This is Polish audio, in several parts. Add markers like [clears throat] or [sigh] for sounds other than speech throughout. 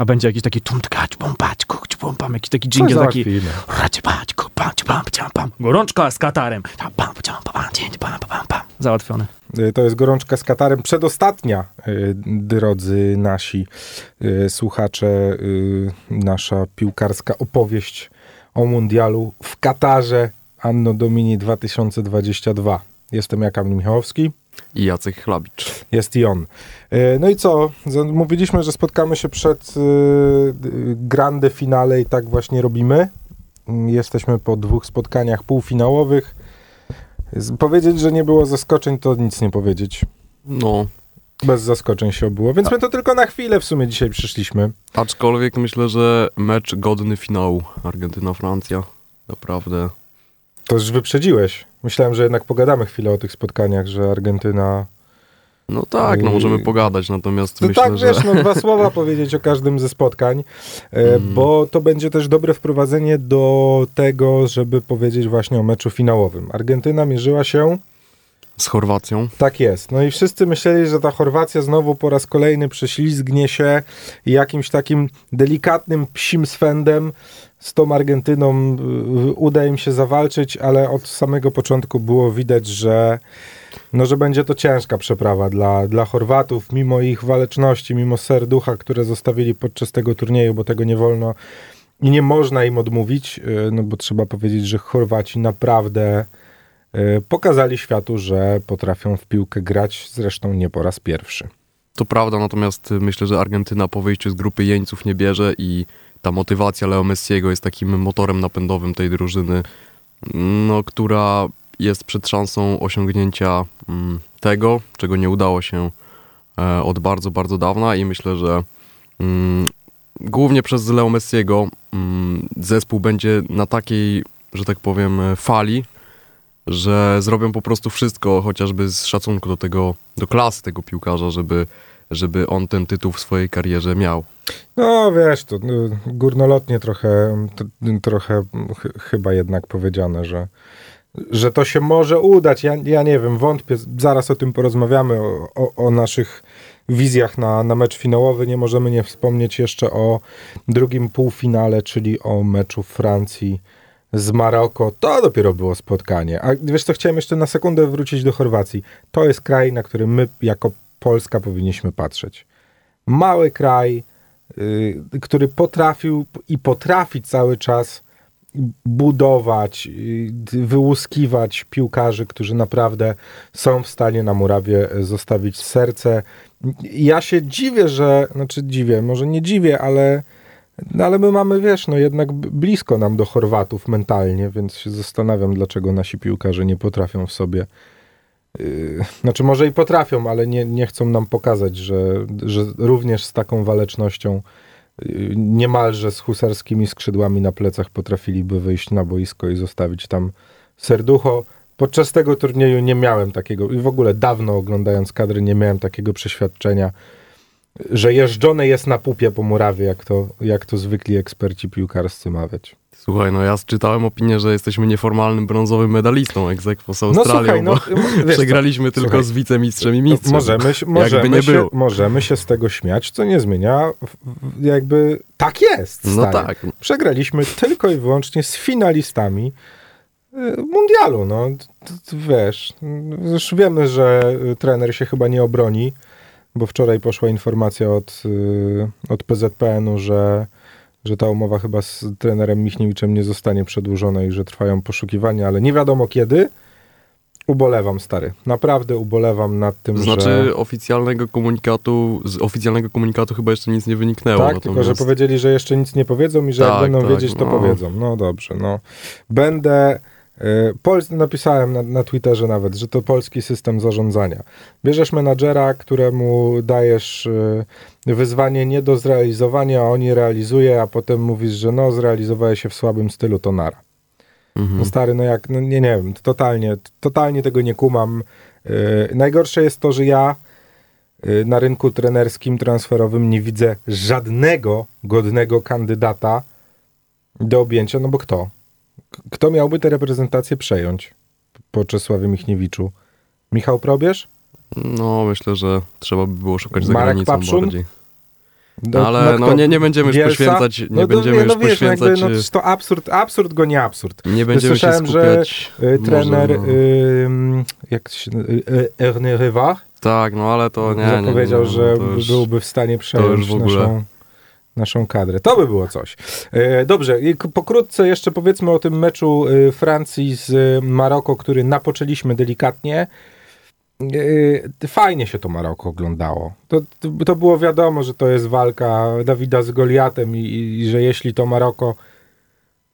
A będzie jakiś taki tum tkać, bum pać, kuć, bum pam, jakiś taki dżingiel taki załatwimy. racie pać, ku, pam, pam, pam. Gorączka z katarem. Pam, pam, pam, pam, pam. Załatwione. Y, To jest gorączka z Katarem. Przedostatnia, y, drodzy nasi y, słuchacze, nasza piłkarska opowieść o mundialu w Katarze Anno Domini 2022. Jestem Jakam Michałowski, I Jacek Chlabicz. jest i on. Y, No i co? Mówiliśmy, że spotkamy się przed y, grande finale i tak właśnie robimy. Jesteśmy po dwóch spotkaniach półfinałowych. Powiedzieć, że nie było zaskoczeń, to nic nie powiedzieć. No, Bez zaskoczeń się obyło, więc my to tylko na chwilę w sumie dzisiaj przyszliśmy. aczkolwiek myślę, że mecz godny finału. Argentyna-Francja. Naprawdę. To już wyprzedziłeś. Myślałem, że jednak pogadamy chwilę o tych spotkaniach, że Argentyna... No tak, no możemy pogadać, natomiast To myślę, tak, że... wiesz, no dwa [laughs] słowa powiedzieć o każdym ze spotkań, e, Mm. bo to będzie też dobre wprowadzenie do tego, żeby powiedzieć właśnie o meczu finałowym. Argentyna mierzyła się, Z Chorwacją. tak jest, no i wszyscy myśleli, że ta Chorwacja znowu po raz kolejny prześlizgnie się jakimś takim delikatnym psim swędem. Z tą Argentyną y, uda im się zawalczyć, ale od samego początku było widać, że no, że będzie to ciężka przeprawa dla, dla Chorwatów, mimo ich waleczności, mimo serducha, które zostawili podczas tego turnieju, bo tego nie wolno i nie można im odmówić, y, no bo trzeba powiedzieć, że Chorwaci naprawdę pokazali światu, że potrafią w piłkę grać, zresztą nie po raz pierwszy. To prawda, natomiast myślę, że Argentyna po wyjściu z grupy jeńców nie bierze i ta motywacja Leo Messiego jest takim motorem napędowym tej drużyny, no, która jest przed szansą osiągnięcia mm, tego, czego nie udało się e, od bardzo, bardzo dawna i myślę, że mm, głównie przez Leo Messiego mm, zespół będzie na takiej, że tak powiem, e, fali, że zrobią po prostu wszystko, chociażby z szacunku do tego, do klasy tego piłkarza, żeby, żeby on ten tytuł w swojej karierze miał. No wiesz, to no, górnolotnie trochę, trochę ch, chyba jednak powiedziane, że, że to się może udać. Ja, ja nie wiem, wątpię. Zaraz o tym porozmawiamy, o, o, o naszych wizjach na, na mecz finałowy. Nie możemy nie wspomnieć jeszcze o drugim półfinale, czyli o meczu Francji z Maroko. To dopiero było spotkanie. A wiesz co, chciałem jeszcze na sekundę wrócić do Chorwacji. To jest kraj, na który my jako Polska powinniśmy patrzeć. Mały kraj, y, który potrafił i potrafi cały czas budować, y, wyłuskiwać piłkarzy, którzy naprawdę są w stanie na murawie zostawić serce. Ja się dziwię, że, znaczy dziwię, może nie dziwię, ale, no ale my mamy, wiesz, no jednak blisko nam do Chorwatów mentalnie, więc się zastanawiam, dlaczego nasi piłkarze nie potrafią w sobie Yy, Znaczy, może i potrafią, ale nie, nie chcą nam pokazać, że, że również z taką walecznością, yy, niemalże z husarskimi skrzydłami na plecach, potrafiliby wyjść na boisko i zostawić tam serducho. Podczas tego turnieju nie miałem takiego, i w ogóle dawno oglądając kadry, nie miałem takiego przeświadczenia, że jeżdżone jest na pupie po murawie, jak to, jak to zwykli eksperci piłkarscy mawiać. Słuchaj, no ja czytałem opinię, że jesteśmy nieformalnym brązowym medalistą ex aequo z No Australią, słuchaj, no, bo wiesz co, przegraliśmy tylko słuchaj, z wicemistrzem i mistrzem. Możemy, się- możemy, nie się, możemy się z tego śmiać, co nie zmienia, jakby tak jest. No stary. tak. Przegraliśmy tylko i wyłącznie z finalistami y, mundialu. No, wiesz, już wiemy, że trener się chyba nie obroni, bo wczoraj poszła informacja od, y, od PZPN-u, że, że ta umowa chyba z trenerem Michniewiczem nie zostanie przedłużona i że trwają poszukiwania, ale nie wiadomo kiedy. Ubolewam, stary. Naprawdę ubolewam nad tym, To że... znaczy oficjalnego komunikatu, z oficjalnego komunikatu chyba jeszcze nic nie wyniknęło. Tak, tylko że natomiast- powiedzieli, że jeszcze nic nie powiedzą i że jak Tak, będą tak, wiedzieć, to no. powiedzą. No dobrze, no. Będę. Y, Pol, napisałem na, na Twitterze nawet, że to polski system zarządzania. Bierzesz menadżera, któremu dajesz y, wyzwanie nie do zrealizowania, a on je realizuje, a potem mówisz, że no, zrealizowałeś się w słabym stylu, to nara. Mhm. No stary, no jak, no nie, nie wiem, totalnie, totalnie tego nie kumam. Yy, najgorsze jest to, że ja yy, na rynku trenerskim, transferowym nie widzę żadnego godnego kandydata do objęcia, no bo kto? Kto miałby tę reprezentację przejąć po Czesławie Michniewiczu? Michał Probierz? No, myślę, że trzeba by było szukać za Marek granicą Papszun? bardziej. No, ale no, kto? nie, nie będziemy już poświęcać, nie no, będziemy nie, już no, wiesz, no, poświęcać, jakby, no, to absurd, absurd go nie absurd. nie będziemy się Słyszałem, że skupiać. y, może, trener no. y, jak się, y, Ernest Rivard Tak, no ale to nie, nie, nie, zapowiedział, no, że już- byłby w stanie przejąć w ogóle. naszą, naszą kadrę. To by było coś. E, Dobrze, pokrótce jeszcze powiedzmy o tym meczu y, Francji z y, Maroko, który napoczęliśmy delikatnie. E, Fajnie się to Maroko oglądało. To, to było wiadomo, że to jest walka Dawida z Goliatem i, i że jeśli to Maroko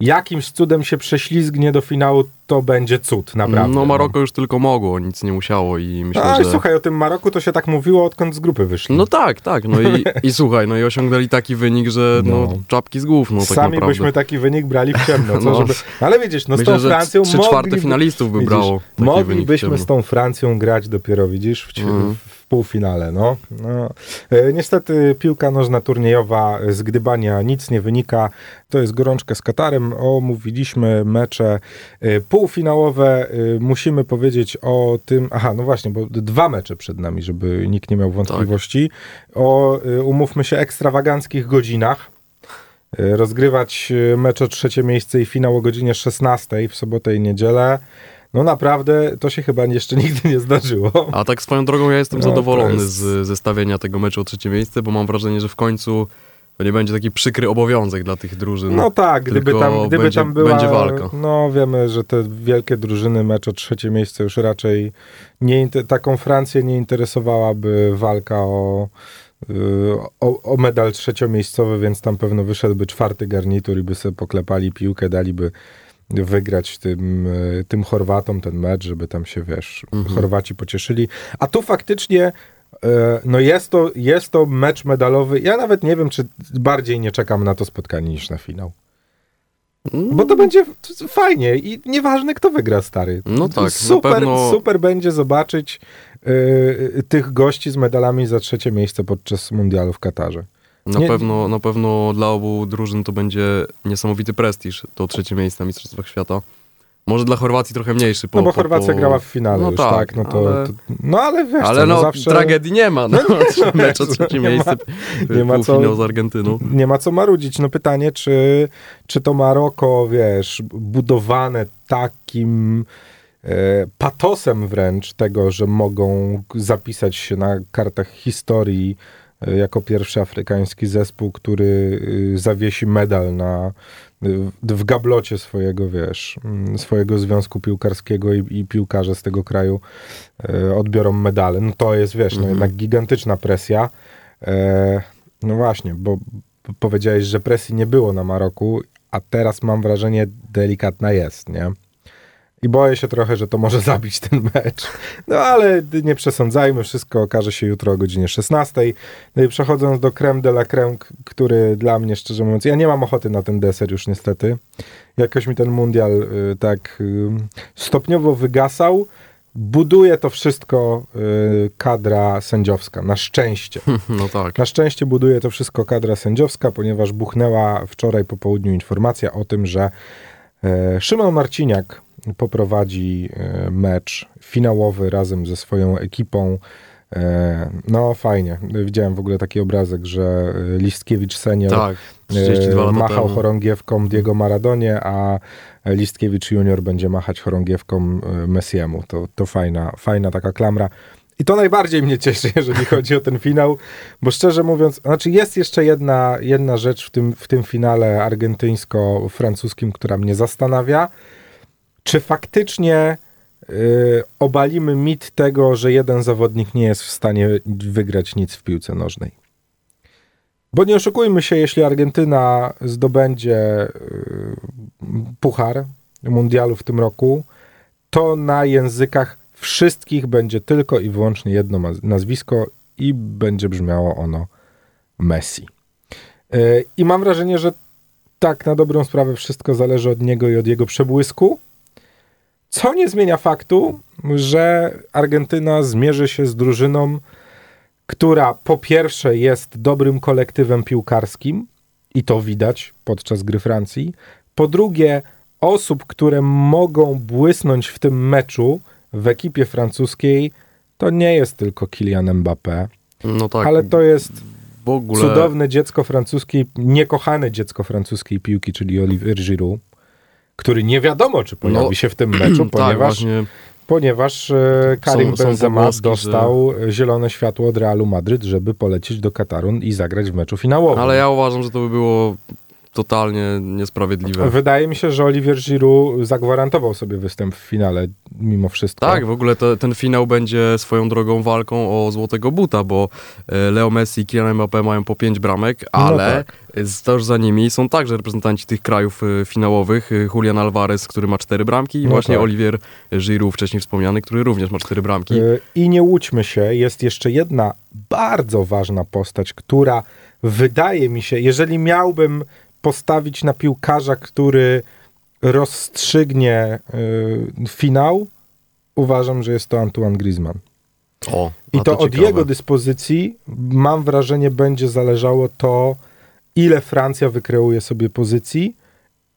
jakimś cudem się prześlizgnie do finału, to będzie cud, naprawdę. No Maroko już tylko mogło, nic nie musiało i myślę, A, że... słuchaj, o tym Maroku to się tak mówiło, odkąd z grupy wyszli. No tak, tak, no i, [laughs] i słuchaj, no i osiągnęli taki wynik, że no, No. czapki z głów, no tak Sami naprawdę. byśmy taki wynik brali w ciemno. Co, [laughs] No. żeby... no ale widzisz, no z Myślę, tą Francją trzy czwarte finalistów by widzisz, brało Moglibyśmy z tą Francją grać dopiero, widzisz, w, ci- Mhm. W półfinale. No. No. E, niestety piłka nożna turniejowa z Gdybania nic nie wynika. To jest gorączka z Katarem. Omówiliśmy mecze e, półfinałowe. E, musimy powiedzieć o tym, aha, no właśnie, bo dwa mecze przed nami, żeby nikt nie miał wątpliwości. O, e, umówmy się, ekstrawaganckich godzinach. Rozgrywać mecz o trzecie miejsce i finał o godzinie 16 w sobotę i niedzielę. No naprawdę, to się chyba jeszcze [laughs] nigdy nie zdarzyło. A tak swoją drogą ja jestem No, zadowolony jest- z zestawienia tego meczu o trzecie miejsce, bo mam wrażenie, że w końcu to nie będzie taki przykry obowiązek dla tych drużyn. No tak, gdyby tam, gdyby będzie- tam była... będzie walka. No wiemy, że te wielkie drużyny, mecz o trzecie miejsce już raczej nie, taką Francję nie interesowałaby walka o, y, o, o medal trzeciomiejscowy, więc tam pewno wyszedłby czwarty garnitur i by sobie poklepali piłkę, daliby wygrać tym, y, tym Chorwatom ten mecz, żeby tam się, wiesz, Mhm. Chorwaci pocieszyli. A tu faktycznie e, no jest to, jest to mecz medalowy. Ja nawet nie wiem, czy bardziej nie czekam na to spotkanie niż na finał. Bo to będzie f- fajnie i nieważne, kto wygra, stary. No tak, super, pewno- super będzie zobaczyć e, tych gości z medalami za trzecie miejsce podczas mundialu w Katarze. Na, Nie- pewno, na pewno dla obu drużyn to będzie niesamowity prestiż, to trzecie miejsce na Mistrzostwach Świata. Może dla Chorwacji trochę mniejszy. Po, No bo po- Chorwacja po- grała w finale No już, tak, tak? No, to, ale- to, no ale wiesz Ale co, no, zawsze tragedii nie ma. No, [laughs] no, mecz o trzecie nie ma- miejsce, nie ma co- półfinał z Argentyną. nie ma co marudzić. No pytanie, czy, czy to Maroko, wiesz, budowane takim e, patosem wręcz tego, że mogą zapisać się na kartach historii e, jako pierwszy afrykański zespół, który e, zawiesi medal na w, w gablocie swojego, wiesz, mm, swojego związku piłkarskiego i, i piłkarze z tego kraju e, odbiorą medale. No to jest, wiesz, no Mhm. jednak gigantyczna presja. E, no właśnie, bo bo powiedziałeś, że presji nie było na Maroku, a teraz mam wrażenie delikatna jest, nie? I boję się trochę, że to może [laughs] zabić ten mecz. No ale nie przesądzajmy, wszystko okaże się jutro o godzinie 16. No i przechodząc do creme de la creme, który dla mnie, szczerze mówiąc, ja nie mam ochoty na ten deser już niestety. Jakoś mi ten mundial y, tak y, stopniowo wygasał. Buduje to wszystko y, kadra sędziowska, na szczęście. [laughs] No tak. Na szczęście buduje to wszystko kadra sędziowska, ponieważ buchnęła wczoraj po południu informacja o tym, że e, Szymon Marciniak poprowadzi e, mecz finałowy razem ze swoją ekipą. E, no fajnie. Widziałem w ogóle taki obrazek, że e, Listkiewicz senior Tak, 32 lata machał temu. chorągiewką Diego Maradonie, a Listkiewicz junior będzie machać chorągiewką Messiemu. To, to fajna, fajna taka klamra. I to najbardziej mnie cieszy, [laughs] jeżeli chodzi o ten finał, bo szczerze mówiąc, znaczy jest jeszcze jedna, jedna rzecz w tym, w tym finale argentyńsko-francuskim, która mnie zastanawia. Czy faktycznie y, obalimy mit tego, że jeden zawodnik nie jest w stanie wygrać nic w piłce nożnej? Bo nie oszukujmy się, jeśli Argentyna zdobędzie y, puchar mundialu w tym roku, to na językach wszystkich będzie tylko i wyłącznie jedno nazwisko i będzie brzmiało ono Messi. Y, I mam wrażenie, że tak na dobrą sprawę wszystko zależy od niego i od jego przebłysku, co nie zmienia faktu, że Argentyna zmierzy się z drużyną, która po pierwsze jest dobrym kolektywem piłkarskim i to widać podczas gry Francji. Po drugie, osób, które mogą błysnąć w tym meczu w ekipie francuskiej, to nie jest tylko Kylian Mbappé, No tak. ale to jest ogóle... cudowne dziecko francuskiej, niekochane dziecko francuskiej piłki, czyli Olivier Giroud, który nie wiadomo, czy pojawi No, się w tym [clears throat] meczu, tak, ponieważ, właśnie. ponieważ e, Karim Są- Benzema dostał zielone światło od Realu Madryt, żeby polecieć do Kataru i zagrać w meczu finałowym. Ale ja uważam, że to by było totalnie niesprawiedliwe. Wydaje mi się, że Olivier Giroud zagwarantował sobie występ w finale mimo wszystko. Tak, w ogóle to, ten finał będzie swoją drogą walką o złotego buta, bo e, Leo Messi i Kylian Mbappé mają po pięć bramek, No ale tak. z- też za nimi są także reprezentanci tych krajów e, finałowych. E, Julian Alvarez, który ma cztery bramki i No właśnie tak. Olivier Giroud, wcześniej wspomniany, który również ma cztery bramki. I nie łudźmy się, jest jeszcze jedna bardzo ważna postać, która wydaje mi się, jeżeli miałbym postawić na piłkarza, który rozstrzygnie y, finał, uważam, że jest to Antoine Griezmann. O, I a to, od ciekawe. jego dyspozycji, mam wrażenie, będzie zależało to, ile Francja wykreuje sobie pozycji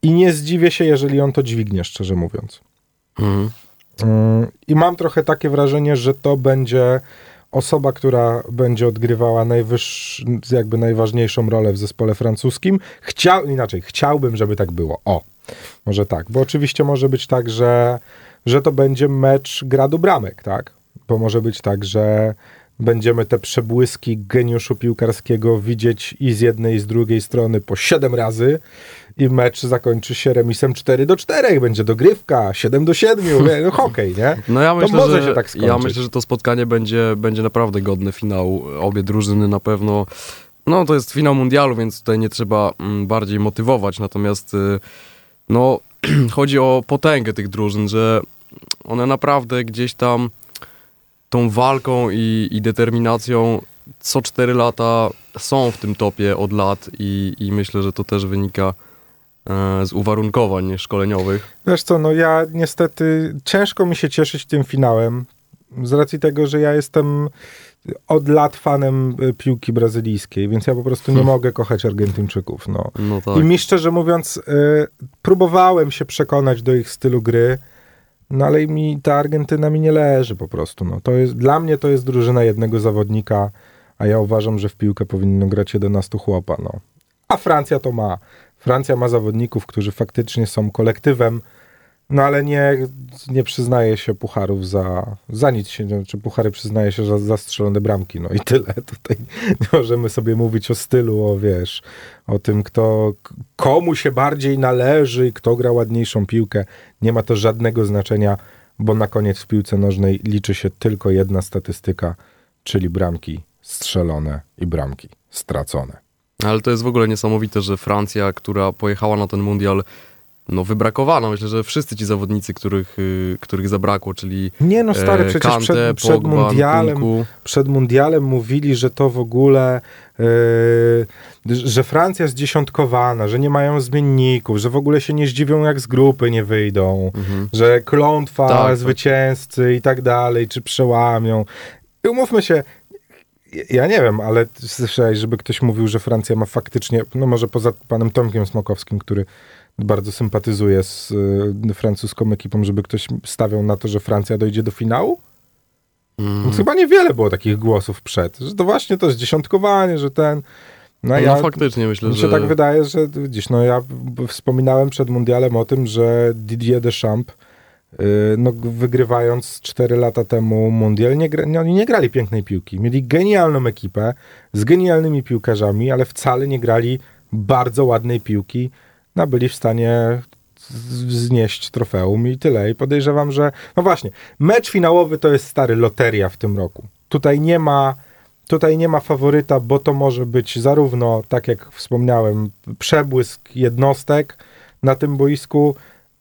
i nie zdziwię się, jeżeli on to dźwignie, szczerze mówiąc. Mhm. Mm, I mam trochę takie wrażenie, że to będzie osoba, która będzie odgrywała jakby najważniejszą rolę w zespole francuskim. Chciał, inaczej, chciałbym, żeby tak było. O, może tak, bo oczywiście może być tak, że, że to będzie mecz gradu bramek, tak? Bo może być tak, że będziemy te przebłyski geniuszu piłkarskiego widzieć i z jednej, i z drugiej strony po 7 razy i mecz zakończy się remisem 4 do 4, będzie dogrywka, 7 do 7, wie, no hokej, nie? [laughs] No ja To myślę, może że, się tak skończyć. ja myślę, że to spotkanie będzie, będzie naprawdę godne finału. Obie drużyny na pewno. No to jest finał mundialu, więc tutaj nie trzeba mm, bardziej motywować. Natomiast y, no [clears throat] chodzi o potęgę tych drużyn, że one naprawdę gdzieś tam tą walką i, i determinacją co 4 lata są w tym topie od lat i, i myślę, że to też wynika e, z uwarunkowań szkoleniowych. Wiesz co, no ja niestety ciężko mi się cieszyć tym finałem z racji tego, że ja jestem od lat fanem y, piłki brazylijskiej, więc ja po prostu nie Hmm. mogę kochać Argentyńczyków, no. No tak. I mi szczerze mówiąc, y, próbowałem się przekonać do ich stylu gry, no ale mi ta Argentyna mi nie leży po prostu. No. To jest, dla mnie to jest drużyna jednego zawodnika, a ja uważam, że w piłkę powinno grać 11 chłopa. No. A Francja to ma. Francja ma zawodników, którzy faktycznie są kolektywem, no ale nie, nie przyznaje się pucharów za, za nic się, czy puchary przyznaje się za zastrzelone bramki, no i tyle. [laughs] Tutaj nie możemy sobie mówić o stylu, o wiesz, o tym, kto, komu się bardziej należy i kto gra ładniejszą piłkę. Nie ma to żadnego znaczenia, bo na koniec w piłce nożnej liczy się tylko jedna statystyka, czyli bramki strzelone i bramki stracone. Ale to jest w ogóle niesamowite, że Francja, która pojechała na ten mundial, no wybrakowana. Myślę, że wszyscy ci zawodnicy, których, y, których zabrakło, czyli Nie no stary, e, przecież Kante, przed, przed Pogba, mundialem przed mundialem mówili, że to w ogóle, yy, że Francja jest dziesiątkowana, że nie mają zmienników, że w ogóle się nie zdziwią, jak z grupy nie wyjdą, Mhm. że klątwa Tak, tak. zwycięzcy i tak dalej, czy przełamią. I umówmy się, ja nie wiem, ale słyszałeś, żeby ktoś mówił, że Francja ma faktycznie, no może poza panem Tomkiem Smokowskim, który bardzo sympatyzuje z y, francuską ekipą, żeby ktoś stawiał na to, że Francja dojdzie do finału? Mm. Chyba niewiele było takich głosów przed, że to właśnie to jest dziesiątkowanie, że ten... No, No, ja, faktycznie myślę, mi że... się tak wydaje, że widzisz, no ja wspominałem przed mundialem o tym, że Didier Deschamps yy, no, wygrywając 4 lata temu mundial, nie, gra, nie, oni nie grali pięknej piłki. Mieli genialną ekipę z genialnymi piłkarzami, ale wcale nie grali bardzo ładnej piłki. No, byli w stanie znieść trofeum i tyle. I podejrzewam, że. No właśnie, mecz finałowy to jest stary loteria w tym roku. Tutaj nie ma. Tutaj nie ma faworyta, bo to może być zarówno, tak jak wspomniałem, przebłysk jednostek na tym boisku,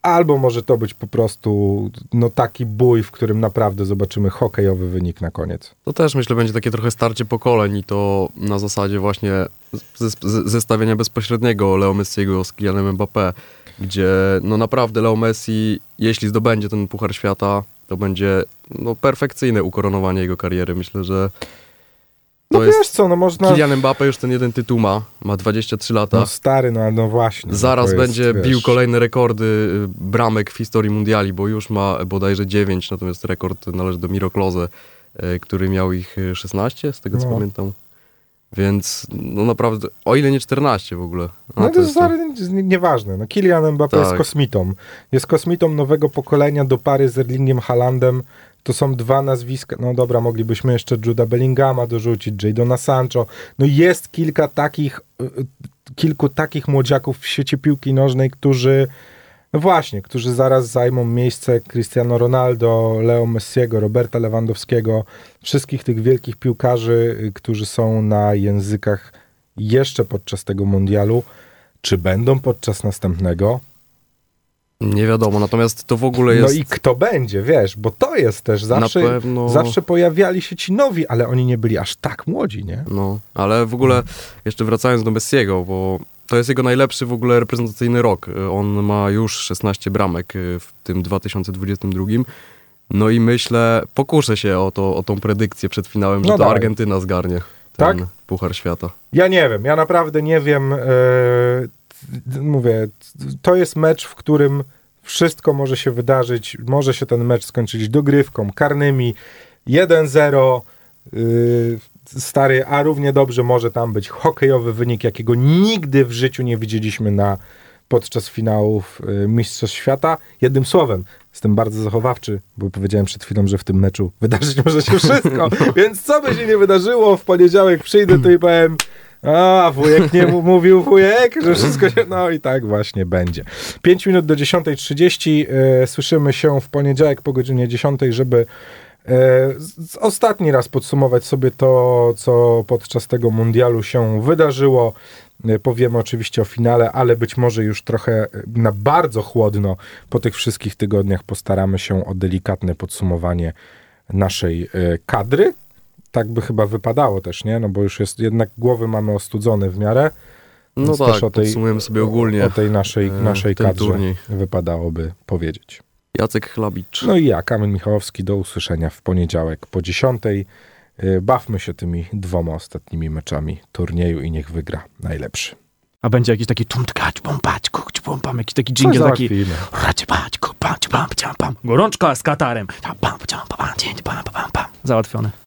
albo może to być po prostu no, taki bój, w którym naprawdę zobaczymy hokejowy wynik na koniec. To też myślę będzie takie trochę starcie pokoleń i to na zasadzie właśnie zestawienia bezpośredniego Leo Messiego z Kylianem Mbappé, gdzie no naprawdę Leo Messi, jeśli zdobędzie ten Puchar Świata, to będzie no perfekcyjne ukoronowanie jego kariery. Myślę, że No to wiesz jest... co, no można... Kylian Mbappé już ten jeden tytuł ma, ma 23 lata. No stary, no, no właśnie. no Zaraz jest, będzie wiesz, bił kolejne rekordy y, bramek w historii mundiali, bo już ma bodajże 9, natomiast rekord należy do Miro Klose, y, który miał ich y, 16, z tego co No. pamiętam. Więc no naprawdę, o ile nie 14 w ogóle. A, No to jest to- nie- nieważne. No, Kylian Mbappé jest Tak. kosmitą. Jest kosmitą nowego pokolenia do pary z Erlingiem Haalandem. To są dwa nazwiska. No dobra, moglibyśmy jeszcze Juda Bellingama dorzucić, Jadona Sancho. No jest kilka takich, y, kilku takich młodziaków w świecie piłki nożnej, którzy no właśnie, którzy zaraz zajmą miejsce Cristiano Ronaldo, Leo Messiego, Roberta Lewandowskiego, wszystkich tych wielkich piłkarzy, y, którzy są na językach jeszcze podczas tego mundialu. Czy będą podczas następnego? Nie wiadomo, natomiast to w ogóle No jest... i kto będzie, wiesz, bo to jest też zawsze, pewno- zawsze pojawiali się ci nowi, ale oni nie byli aż tak młodzi, nie? No, ale w ogóle jeszcze wracając do Messiego, bo to jest jego najlepszy w ogóle reprezentacyjny rok. On ma już 16 bramek y, w tym 2022. No i myślę, pokuszę się o, to, o tą predykcję przed finałem, że No to dawaj. Argentyna zgarnie Tak? ten Puchar Świata. Ja nie wiem, ja naprawdę nie wiem. t- mówię, to jest mecz, w którym wszystko może się wydarzyć. Może się ten mecz skończyć dogrywką, karnymi 1-0. y, stary, a równie dobrze może tam być hokejowy wynik, jakiego nigdy w życiu nie widzieliśmy na podczas finałów y, Mistrzostw Świata. Jednym słowem, jestem bardzo zachowawczy, bo powiedziałem przed chwilą, że w tym meczu wydarzyć [laughs] może się wszystko. [laughs] Więc co by się nie wydarzyło, w poniedziałek przyjdę tu i powiem a, wujek nie [laughs] mówił wujek, że wszystko się... No i tak właśnie będzie. 5 minut do 10.30. E, słyszymy się w poniedziałek po godzinie 10, żeby e, ostatni raz podsumować sobie to, co podczas tego mundialu się wydarzyło. E, Powiemy oczywiście o finale, ale być może już trochę na bardzo chłodno po tych wszystkich tygodniach postaramy się o delikatne podsumowanie naszej kadry. Tak by chyba wypadało też, nie? No bo już jest, jednak głowy mamy ostudzone w miarę. No tak, też o tej- podsumujemy sobie ogólnie O tej naszej, e, naszej kadrze turniej. wypadałoby powiedzieć. Jacek Chlabicz. No i ja, Kamil Michałowski, do usłyszenia w poniedziałek po 10. Y, Bawmy się tymi dwoma ostatnimi meczami turnieju i niech wygra najlepszy. A będzie jakiś taki tumtkać, pompać, kuć, pompam, jakiś taki dżingiel taki... załatwimy. Racipać, kupać, pam, pam, pam. Gorączka z Katarem. Pam, pam, pam, pam, pam, pam. Załatwione.